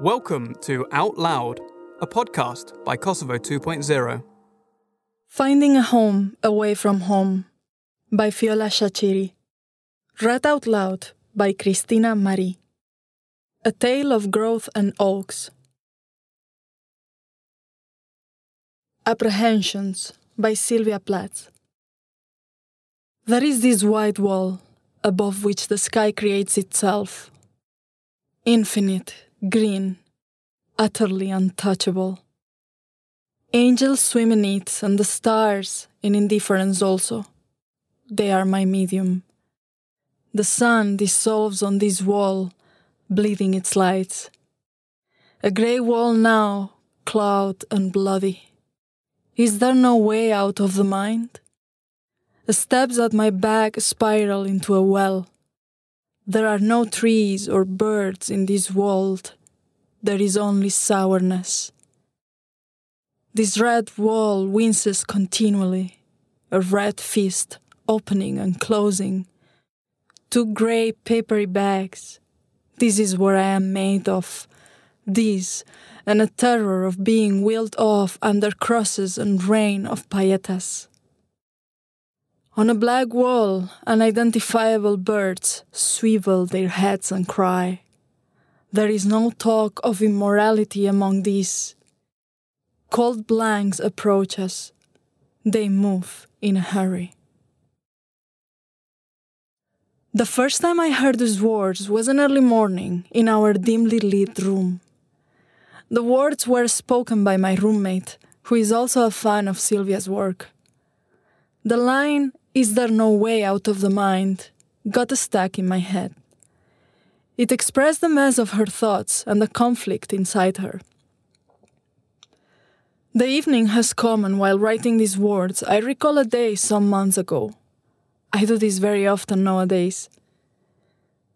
Welcome to Out Loud, a podcast by Kosovo 2.0. Finding a Home Away from Home by Viola Shaqiri. Read out loud by Christina Marie. A Tale of Growth and Oaks. Apprehensions by Sylvia Plath. There is this white wall above which the sky creates itself. Infinite, green, utterly untouchable. Angels swim in it, and the stars in indifference also. They are my medium. The sun dissolves on this wall, bleeding its lights. A grey wall now, cloud and bloody. Is there no way out of the mind? The steps at my back spiral into a well. There are no trees or birds in this world. There is only sourness. This red wall winces continually, a red fist opening and closing. Two grey papery bags. This is what I am made of. This, and a terror of being wheeled off under crosses and rain of pietàs. On a black wall, unidentifiable birds swivel their heads and cry. There is no talk of immorality among these. Cold blanks approach us. They move in a hurry. The first time I heard these words was an early morning in our dimly lit room. The words were spoken by my roommate, who is also a fan of Sylvia's work. The line, Is there no way out of the mind? got stuck in my head. It expressed the mess of her thoughts and the conflict inside her. The evening has come, and while writing these words, I recall a day some months ago. I do this very often nowadays.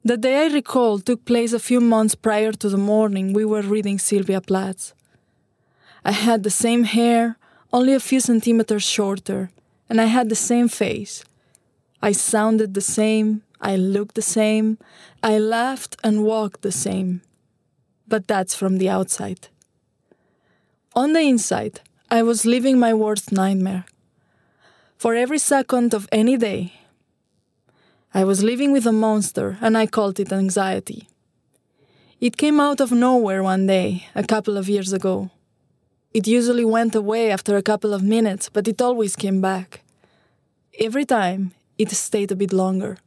The day I recall took place a few months prior to the morning we were reading Sylvia Plath. I had the same hair, only a few centimeters shorter, and I had the same face. I sounded the same, I looked the same, I laughed and walked the same. But that's from the outside. On the inside, I was living my worst nightmare. For every second of any day, I was living with a monster and I called it anxiety. It came out of nowhere one day, a couple of years ago. It usually went away after a couple of minutes, but it always came back. Every time, it stayed a bit longer.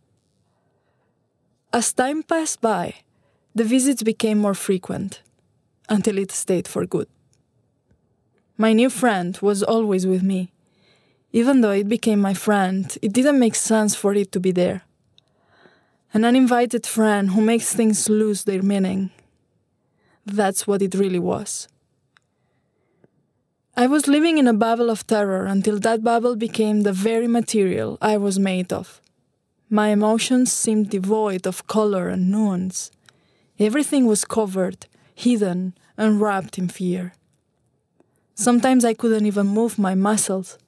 As time passed by, the visits became more frequent, until it stayed for good. My new friend was always with me. Even though it became my friend, it didn't make sense for it to be there. An uninvited friend who makes things lose their meaning. That's what it really was. I was living in a bubble of terror until that bubble became the very material I was made of. My emotions seemed devoid of color and nuance. Everything was covered, hidden, and wrapped in fear. Sometimes I couldn't even move my muscles.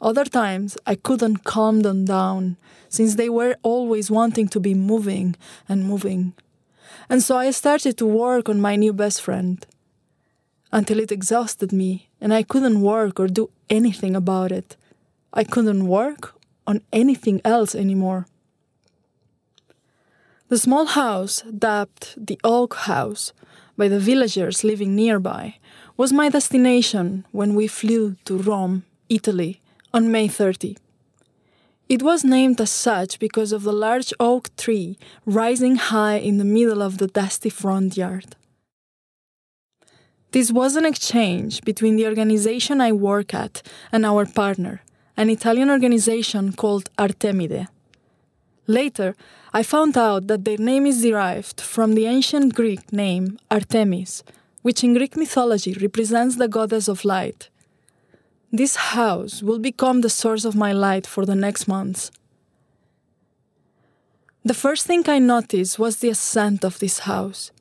Other times I couldn't calm them down, since they were always wanting to be moving and moving. And so I started to work on my new best friend. Until it exhausted me, and I couldn't work or do anything about it. I couldn't work on anything else anymore. The small house, dubbed the Oak House by the villagers living nearby, was my destination when we flew to Rome, Italy, on May 30. It was named as such because of the large oak tree rising high in the middle of the dusty front yard. This was an exchange between the organization I work at and our partner, an Italian organization called Artemide. Later, I found out that their name is derived from the ancient Greek name Artemis, which in Greek mythology represents the goddess of light. This house will become the source of my light for the next months. The first thing I noticed was the scent of this house.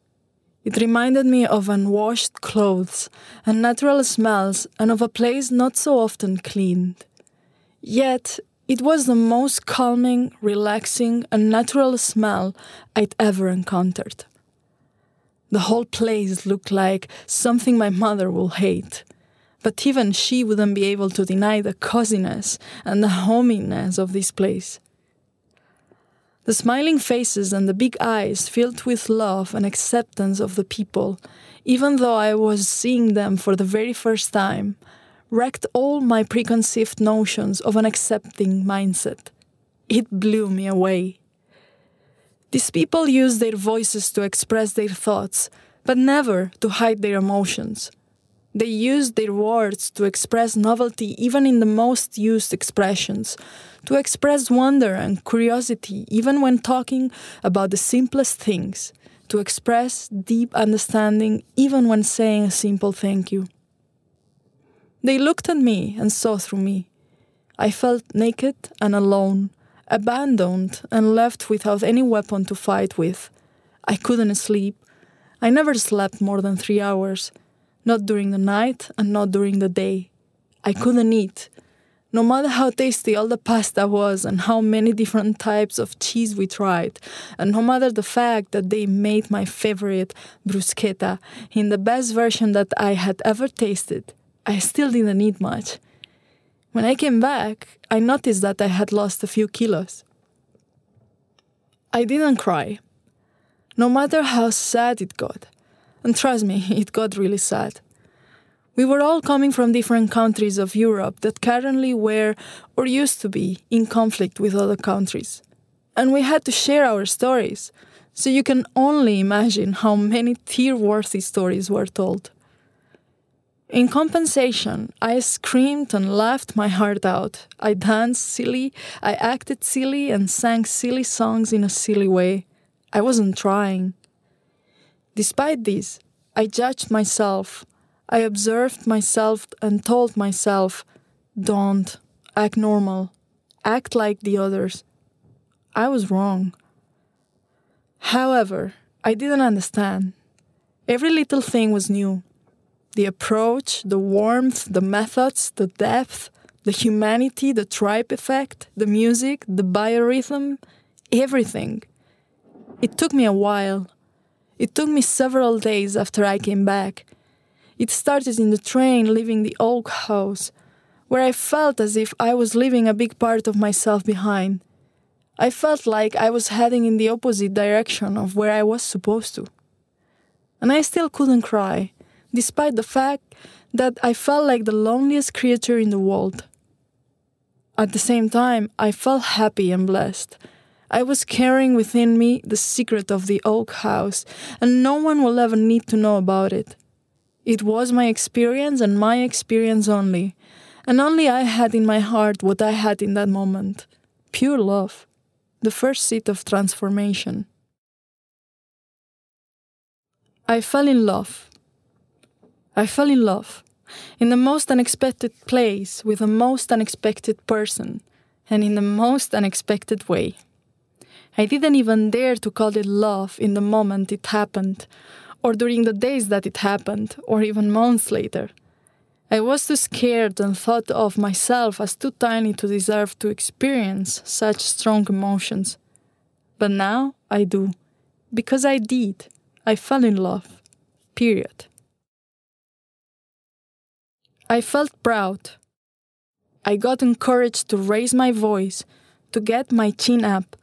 It reminded me of unwashed clothes, unnatural smells, and of a place not so often cleaned. Yet, it was the most calming, relaxing, and natural smell I'd ever encountered. The whole place looked like something my mother will hate. But even she wouldn't be able to deny the coziness and the hominess of this place. The smiling faces and the big eyes filled with love and acceptance of the people, even though I was seeing them for the very first time, wrecked all my preconceived notions of an accepting mindset. It blew me away. These people use their voices to express their thoughts, but never to hide their emotions. They use their words to express novelty even in the most used expressions, to express wonder and curiosity even when talking about the simplest things, to express deep understanding even when saying a simple thank you. They looked at me and saw through me. I felt naked and alone, abandoned and left without any weapon to fight with. I couldn't sleep. I never slept more than three hours, not during the night and not during the day. I couldn't eat. No matter how tasty all the pasta was and how many different types of cheese we tried, and no matter the fact that they made my favorite bruschetta in the best version that I had ever tasted, I still didn't eat much. When I came back, I noticed that I had lost a few kilos. I didn't cry, no matter how sad it got. And trust me, it got really sad. We were all coming from different countries of Europe that currently were, or used to be, in conflict with other countries. And we had to share our stories, so you can only imagine how many tear worthy stories were told. In compensation, I screamed and laughed my heart out. I danced silly, I acted silly, and sang silly songs in a silly way. I wasn't trying. Despite this, I judged myself. I observed myself and told myself, don't act normal, act like the others. I was wrong. However, I didn't understand. Every little thing was new the approach, the warmth, the methods, the depth, the humanity, the tribe effect, the music, the biorhythm, everything. It took me a while. It took me several days after I came back. It started in the train leaving the oak house, where I felt as if I was leaving a big part of myself behind. I felt like I was heading in the opposite direction of where I was supposed to. And I still couldn't cry despite the fact that I felt like the loneliest creature in the world. At the same time, I felt happy and blessed. I was carrying within me the secret of the oak house, and no one will ever need to know about it. It was my experience and my experience only, and only I had in my heart what I had in that moment pure love, the first seed of transformation. I fell in love I fell in love in the most unexpected place with the most unexpected person and in the most unexpected way. I didn't even dare to call it love in the moment it happened, or during the days that it happened, or even months later. I was too scared and thought of myself as too tiny to deserve to experience such strong emotions. But now I do, because I did. I fell in love. Period. I felt proud. I got encouraged to raise my voice, to get my chin up,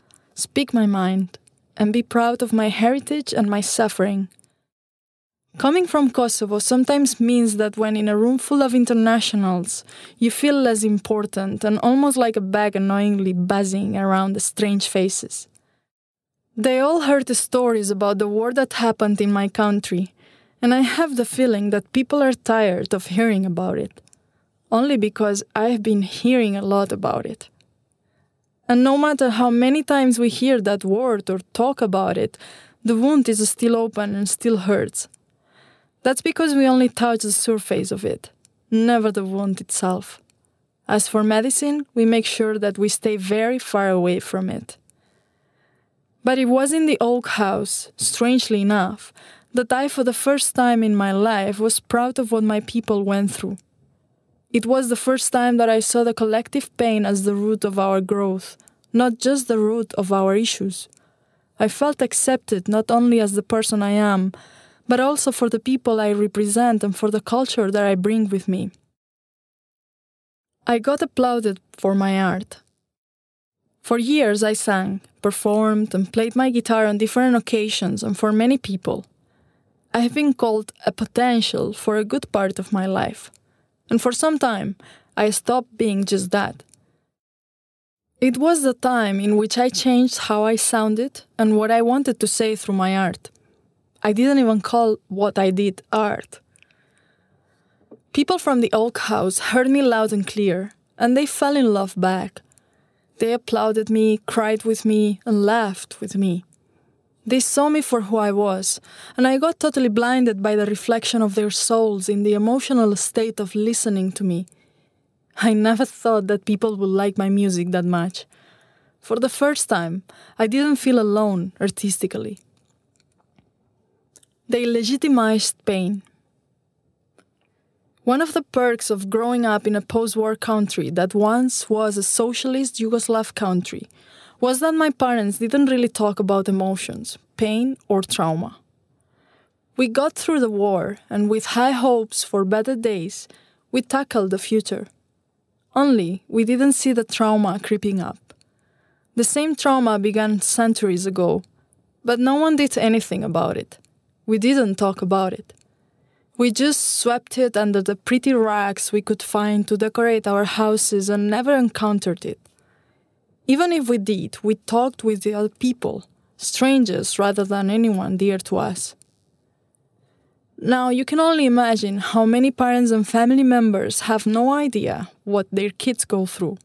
speak my mind, and be proud of my heritage and my suffering. Coming from Kosovo sometimes means that when in a room full of internationals, you feel less important and almost like a bag annoyingly buzzing around the strange faces. They all heard the stories about the war that happened in my country, and I have the feeling that people are tired of hearing about it, only because I've been hearing a lot about it. And no matter how many times we hear that word or talk about it, the wound is still open and still hurts. That's because we only touch the surface of it, never the wound itself. As for medicine, we make sure that we stay very far away from it. But it was in the oak house, strangely enough, that I, for the first time in my life, was proud of what my people went through. It was the first time that I saw the collective pain as the root of our growth, not just the root of our issues. I felt accepted not only as the person I am, but also for the people I represent and for the culture that I bring with me. I got applauded for my art. For years, I sang, performed, and played my guitar on different occasions and for many people. I have been called a potential for a good part of my life, and for some time, I stopped being just that. It was the time in which I changed how I sounded and what I wanted to say through my art. I didn't even call what I did art. People from the Oak House heard me loud and clear, and they fell in love back. They applauded me, cried with me, and laughed with me. They saw me for who I was, and I got totally blinded by the reflection of their souls in the emotional state of listening to me. I never thought that people would like my music that much. For the first time, I didn't feel alone artistically. They legitimized pain. One of the perks of growing up in a post war country that once was a socialist Yugoslav country was that my parents didn't really talk about emotions, pain, or trauma. We got through the war, and with high hopes for better days, we tackled the future. Only we didn't see the trauma creeping up. The same trauma began centuries ago, but no one did anything about it. We didn't talk about it. We just swept it under the pretty rags we could find to decorate our houses and never encountered it. Even if we did, we talked with the other people, strangers rather than anyone dear to us. Now, you can only imagine how many parents and family members have no idea what their kids go through,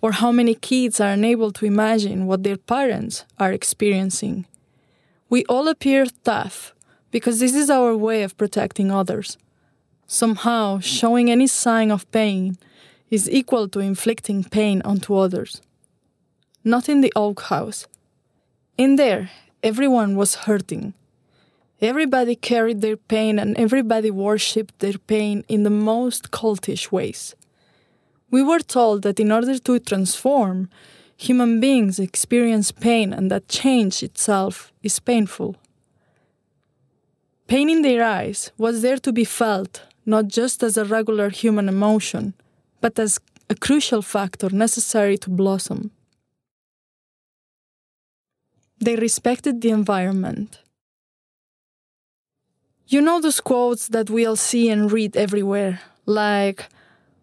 or how many kids are unable to imagine what their parents are experiencing. We all appear tough, because this is our way of protecting others. Somehow, showing any sign of pain is equal to inflicting pain onto others. Not in the oak house. In there, everyone was hurting. Everybody carried their pain and everybody worshipped their pain in the most cultish ways. We were told that in order to transform, human beings experience pain and that change itself is painful. Pain in their eyes was there to be felt, not just as a regular human emotion, but as a crucial factor necessary to blossom. They respected the environment. You know those quotes that we all see and read everywhere, like,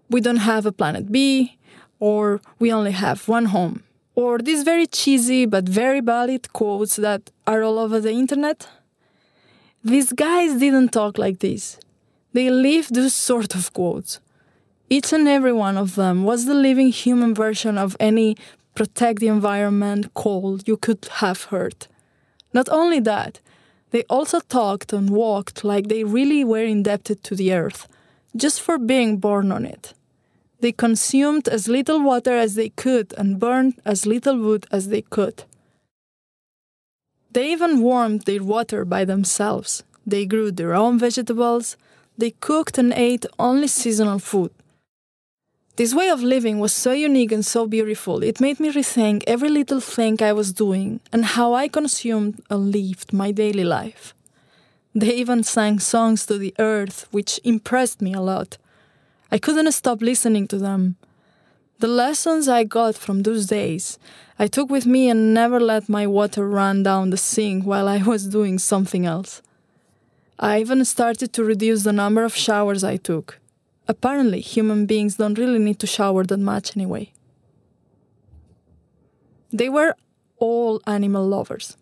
we don't have a planet B, or we only have one home, or these very cheesy but very valid quotes that are all over the internet these guys didn't talk like this. They lived those sort of quotes. Each and every one of them was the living human version of any protect the environment call you could have heard. Not only that, they also talked and walked like they really were indebted to the earth, just for being born on it. They consumed as little water as they could and burned as little wood as they could. They even warmed their water by themselves. They grew their own vegetables. They cooked and ate only seasonal food. This way of living was so unique and so beautiful, it made me rethink every little thing I was doing and how I consumed and lived my daily life. They even sang songs to the earth, which impressed me a lot. I couldn't stop listening to them. The lessons I got from those days I took with me and never let my water run down the sink while I was doing something else. I even started to reduce the number of showers I took. Apparently, human beings don't really need to shower that much anyway. They were all animal lovers.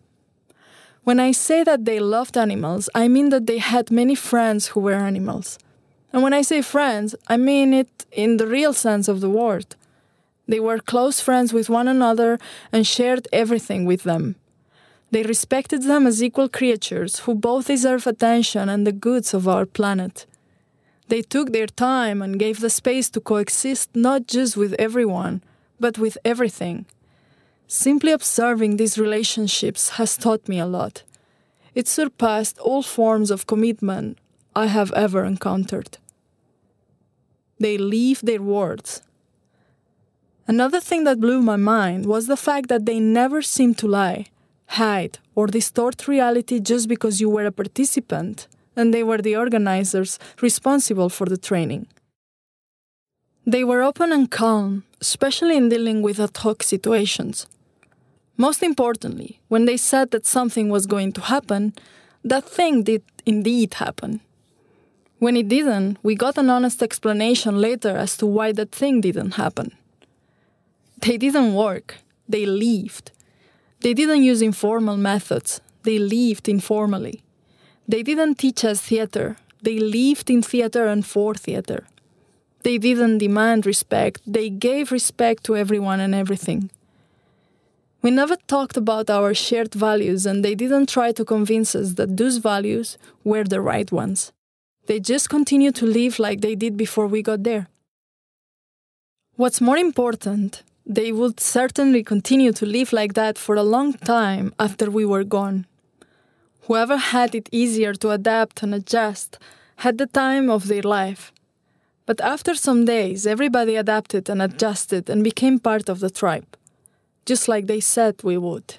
When I say that they loved animals, I mean that they had many friends who were animals. And when I say friends, I mean it in the real sense of the word. They were close friends with one another and shared everything with them. They respected them as equal creatures who both deserve attention and the goods of our planet. They took their time and gave the space to coexist not just with everyone, but with everything. Simply observing these relationships has taught me a lot. It surpassed all forms of commitment I have ever encountered. They leave their words, Another thing that blew my mind was the fact that they never seemed to lie, hide, or distort reality just because you were a participant, and they were the organizers responsible for the training. They were open and calm, especially in dealing with ad hoc situations. Most importantly, when they said that something was going to happen, that thing did indeed happen. When it didn't, we got an honest explanation later as to why that thing didn't happen. They didn't work, they lived. They didn't use informal methods, they lived informally. They didn't teach us theater, they lived in theater and for theater. They didn't demand respect, they gave respect to everyone and everything. We never talked about our shared values, and they didn't try to convince us that those values were the right ones. They just continued to live like they did before we got there. What's more important, they would certainly continue to live like that for a long time after we were gone. Whoever had it easier to adapt and adjust had the time of their life. But after some days, everybody adapted and adjusted and became part of the tribe, just like they said we would.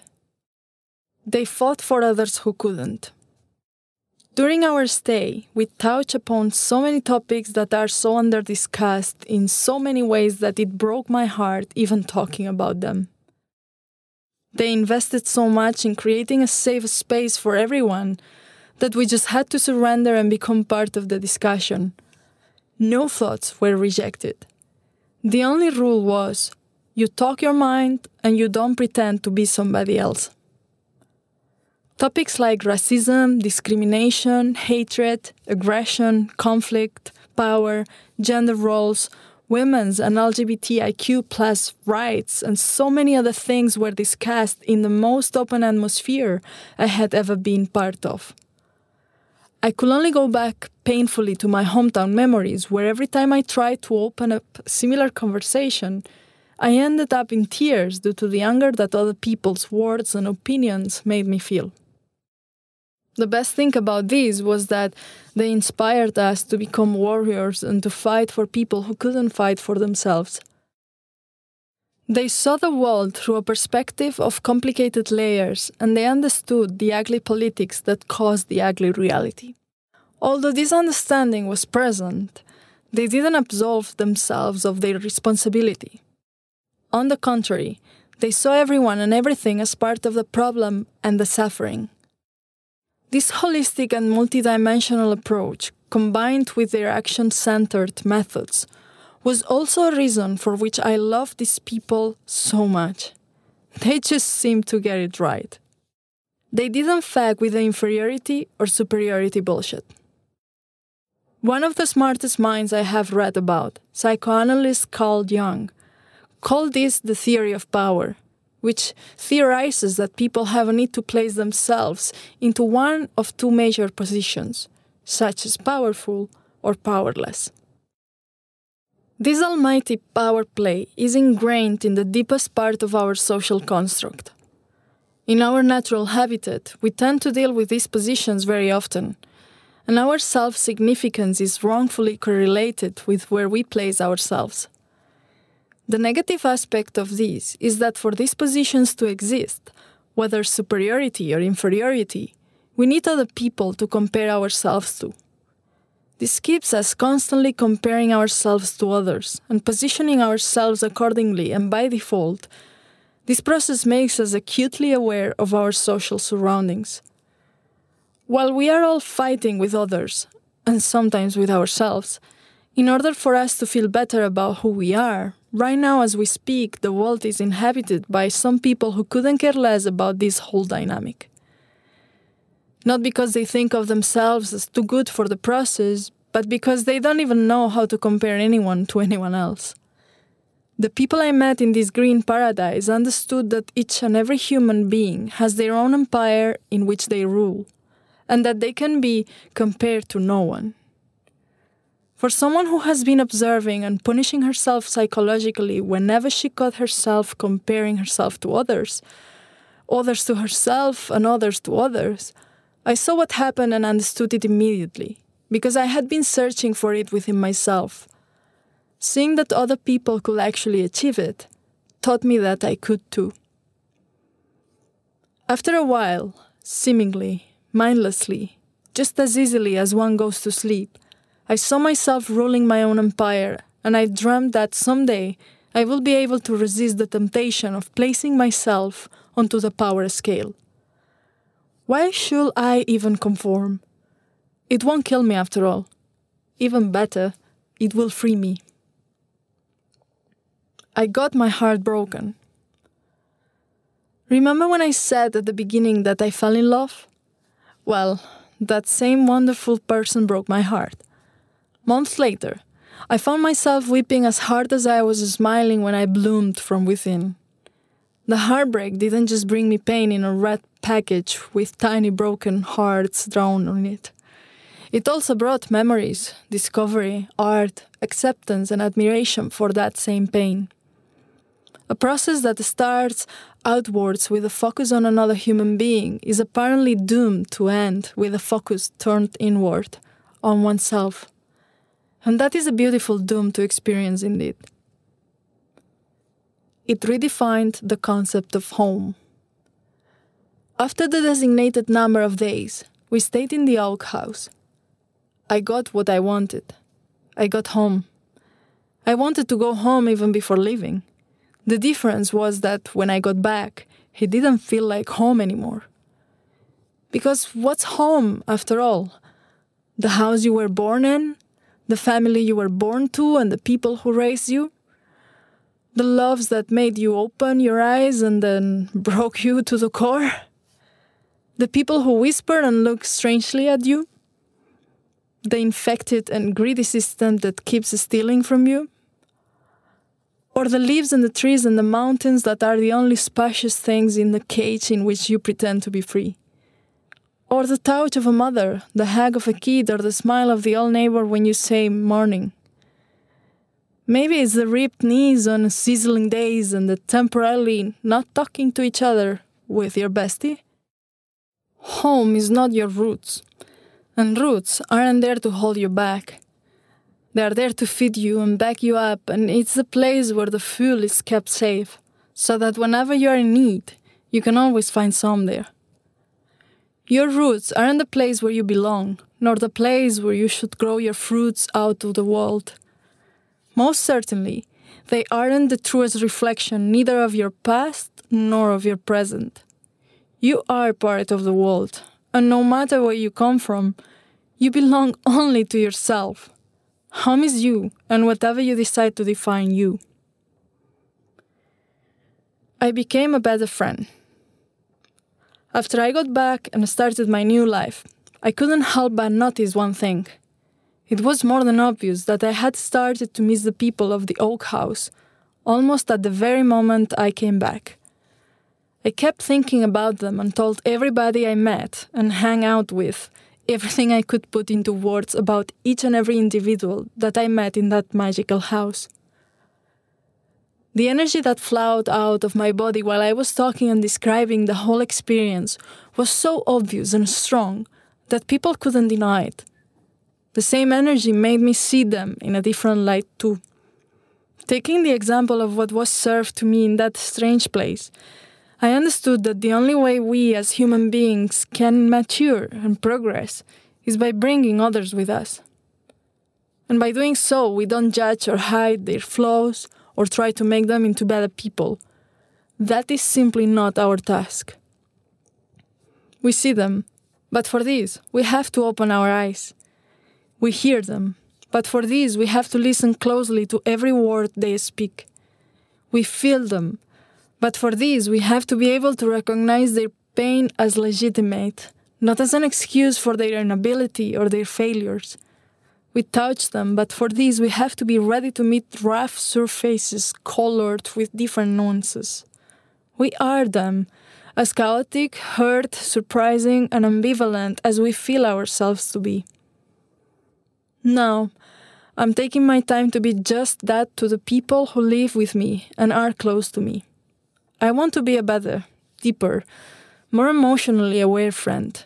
They fought for others who couldn't. During our stay, we touched upon so many topics that are so under discussed in so many ways that it broke my heart even talking about them. They invested so much in creating a safe space for everyone that we just had to surrender and become part of the discussion. No thoughts were rejected. The only rule was you talk your mind and you don't pretend to be somebody else. Topics like racism, discrimination, hatred, aggression, conflict, power, gender roles, women's and LGBTIQ plus rights, and so many other things were discussed in the most open atmosphere I had ever been part of. I could only go back painfully to my hometown memories, where every time I tried to open up a similar conversation, I ended up in tears due to the anger that other people's words and opinions made me feel. The best thing about these was that they inspired us to become warriors and to fight for people who couldn't fight for themselves. They saw the world through a perspective of complicated layers and they understood the ugly politics that caused the ugly reality. Although this understanding was present, they didn't absolve themselves of their responsibility. On the contrary, they saw everyone and everything as part of the problem and the suffering. This holistic and multidimensional approach, combined with their action centered methods, was also a reason for which I love these people so much. They just seemed to get it right. They didn't fag with the inferiority or superiority bullshit. One of the smartest minds I have read about, psychoanalyst Carl Jung, called this the theory of power which theorizes that people have a need to place themselves into one of two major positions, such as powerful or powerless. This almighty power play is ingrained in the deepest part of our social construct. In our natural habitat, we tend to deal with these positions very often, and our self significance is wrongfully correlated with where we place ourselves. The negative aspect of this is that for these positions to exist, whether superiority or inferiority, we need other people to compare ourselves to. This keeps us constantly comparing ourselves to others and positioning ourselves accordingly, and by default, this process makes us acutely aware of our social surroundings. While we are all fighting with others, and sometimes with ourselves, in order for us to feel better about who we are, right now as we speak, the world is inhabited by some people who couldn't care less about this whole dynamic. Not because they think of themselves as too good for the process, but because they don't even know how to compare anyone to anyone else. The people I met in this green paradise understood that each and every human being has their own empire in which they rule, and that they can be compared to no one. For someone who has been observing and punishing herself psychologically whenever she caught herself comparing herself to others, others to herself and others to others, I saw what happened and understood it immediately, because I had been searching for it within myself. Seeing that other people could actually achieve it taught me that I could too. After a while, seemingly, mindlessly, just as easily as one goes to sleep. I saw myself ruling my own empire, and I dreamed that someday I will be able to resist the temptation of placing myself onto the power scale. Why should I even conform? It won't kill me after all. Even better, it will free me. I got my heart broken. Remember when I said at the beginning that I fell in love? Well, that same wonderful person broke my heart. Months later, I found myself weeping as hard as I was smiling when I bloomed from within. The heartbreak didn't just bring me pain in a red package with tiny broken hearts drawn on it. It also brought memories, discovery, art, acceptance, and admiration for that same pain. A process that starts outwards with a focus on another human being is apparently doomed to end with a focus turned inward on oneself. And that is a beautiful doom to experience indeed. It redefined the concept of home. After the designated number of days, we stayed in the oak house. I got what I wanted. I got home. I wanted to go home even before leaving. The difference was that when I got back, he didn't feel like home anymore. Because what's home, after all? The house you were born in? The family you were born to and the people who raised you? The loves that made you open your eyes and then broke you to the core? The people who whisper and look strangely at you? The infected and greedy system that keeps stealing from you? or the leaves and the trees and the mountains that are the only spacious things in the cage in which you pretend to be free. Or the touch of a mother, the hug of a kid, or the smile of the old neighbor when you say morning. Maybe it's the ripped knees on sizzling days and the temporarily not talking to each other with your bestie. Home is not your roots, and roots aren't there to hold you back. They are there to feed you and back you up, and it's the place where the fuel is kept safe, so that whenever you are in need, you can always find some there. Your roots aren't the place where you belong, nor the place where you should grow your fruits out to the world. Most certainly, they aren't the truest reflection neither of your past nor of your present. You are part of the world, and no matter where you come from, you belong only to yourself. Home is you, and whatever you decide to define you. I became a better friend. After I got back and started my new life, I couldn't help but notice one thing. It was more than obvious that I had started to miss the people of the Oak House almost at the very moment I came back. I kept thinking about them and told everybody I met and hang out with everything I could put into words about each and every individual that I met in that magical house. The energy that flowed out of my body while I was talking and describing the whole experience was so obvious and strong that people couldn't deny it. The same energy made me see them in a different light, too. Taking the example of what was served to me in that strange place, I understood that the only way we as human beings can mature and progress is by bringing others with us. And by doing so, we don't judge or hide their flaws or try to make them into better people. That is simply not our task. We see them, but for this, we have to open our eyes. We hear them, but for this, we have to listen closely to every word they speak. We feel them, but for this, we have to be able to recognize their pain as legitimate, not as an excuse for their inability or their failures. We touch them, but for this, we have to be ready to meet rough surfaces colored with different nuances. We are them, as chaotic, hurt, surprising, and ambivalent as we feel ourselves to be. Now, I'm taking my time to be just that to the people who live with me and are close to me. I want to be a better, deeper, more emotionally aware friend.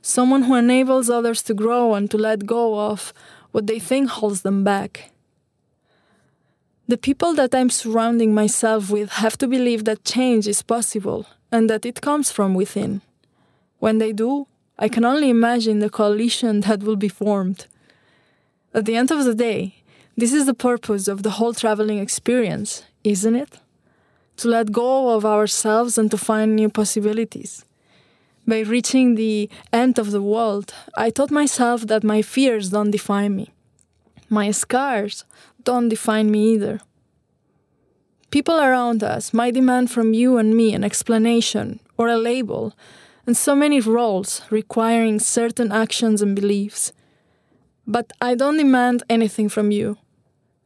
Someone who enables others to grow and to let go of what they think holds them back. The people that I'm surrounding myself with have to believe that change is possible and that it comes from within. When they do, I can only imagine the coalition that will be formed. At the end of the day, this is the purpose of the whole traveling experience, isn't it? To let go of ourselves and to find new possibilities. By reaching the end of the world, I taught myself that my fears don't define me. My scars don't define me either. People around us might demand from you and me an explanation or a label, and so many roles requiring certain actions and beliefs. But I don't demand anything from you,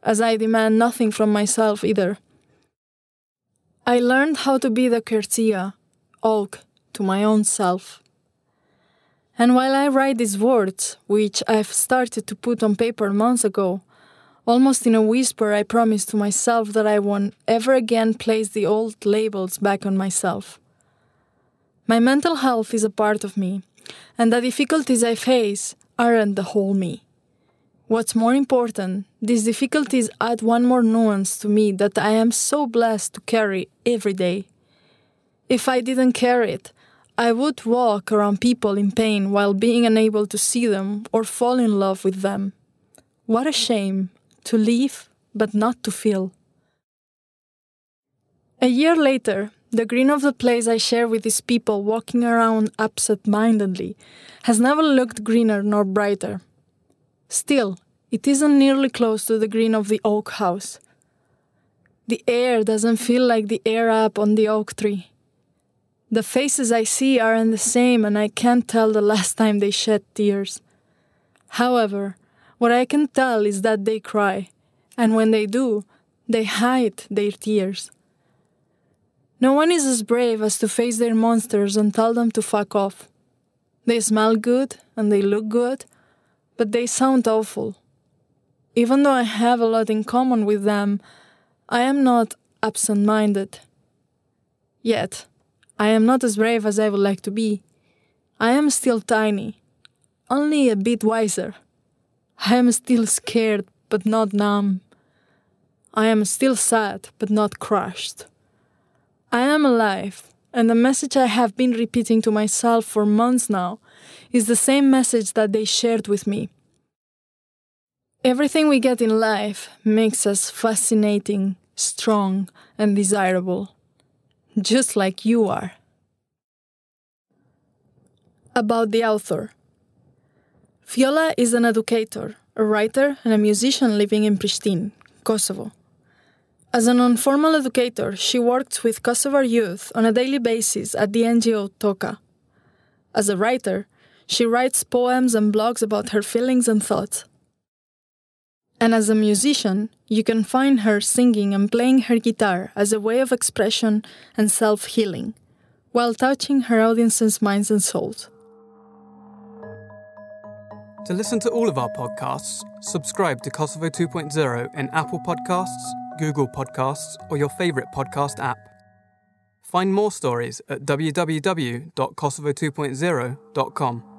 as I demand nothing from myself either. I learned how to be the Quercia, oak, to my own self. And while I write these words, which I've started to put on paper months ago, Almost in a whisper, I promise to myself that I won't ever again place the old labels back on myself. My mental health is a part of me, and the difficulties I face aren't the whole me. What's more important, these difficulties add one more nuance to me that I am so blessed to carry every day. If I didn't carry it, I would walk around people in pain while being unable to see them or fall in love with them. What a shame to live but not to feel. A year later, the green of the place I share with these people walking around upset mindedly has never looked greener nor brighter. Still, it isn't nearly close to the green of the oak house. The air doesn't feel like the air up on the oak tree. The faces I see aren't the same, and I can't tell the last time they shed tears. However, what I can tell is that they cry, and when they do, they hide their tears. No one is as brave as to face their monsters and tell them to fuck off. They smell good and they look good, but they sound awful. Even though I have a lot in common with them, I am not absent minded. Yet, I am not as brave as I would like to be. I am still tiny, only a bit wiser. I am still scared, but not numb. I am still sad, but not crushed. I am alive, and the message I have been repeating to myself for months now is the same message that they shared with me. Everything we get in life makes us fascinating, strong, and desirable, just like you are. About the author. Viola is an educator, a writer, and a musician living in Pristina, Kosovo. As an informal educator, she works with Kosovar youth on a daily basis at the NGO Toka. As a writer, she writes poems and blogs about her feelings and thoughts. And as a musician, you can find her singing and playing her guitar as a way of expression and self healing, while touching her audience's minds and souls. To listen to all of our podcasts, subscribe to Kosovo 2.0 in Apple Podcasts, Google Podcasts, or your favourite podcast app. Find more stories at www.kosovo2.0.com.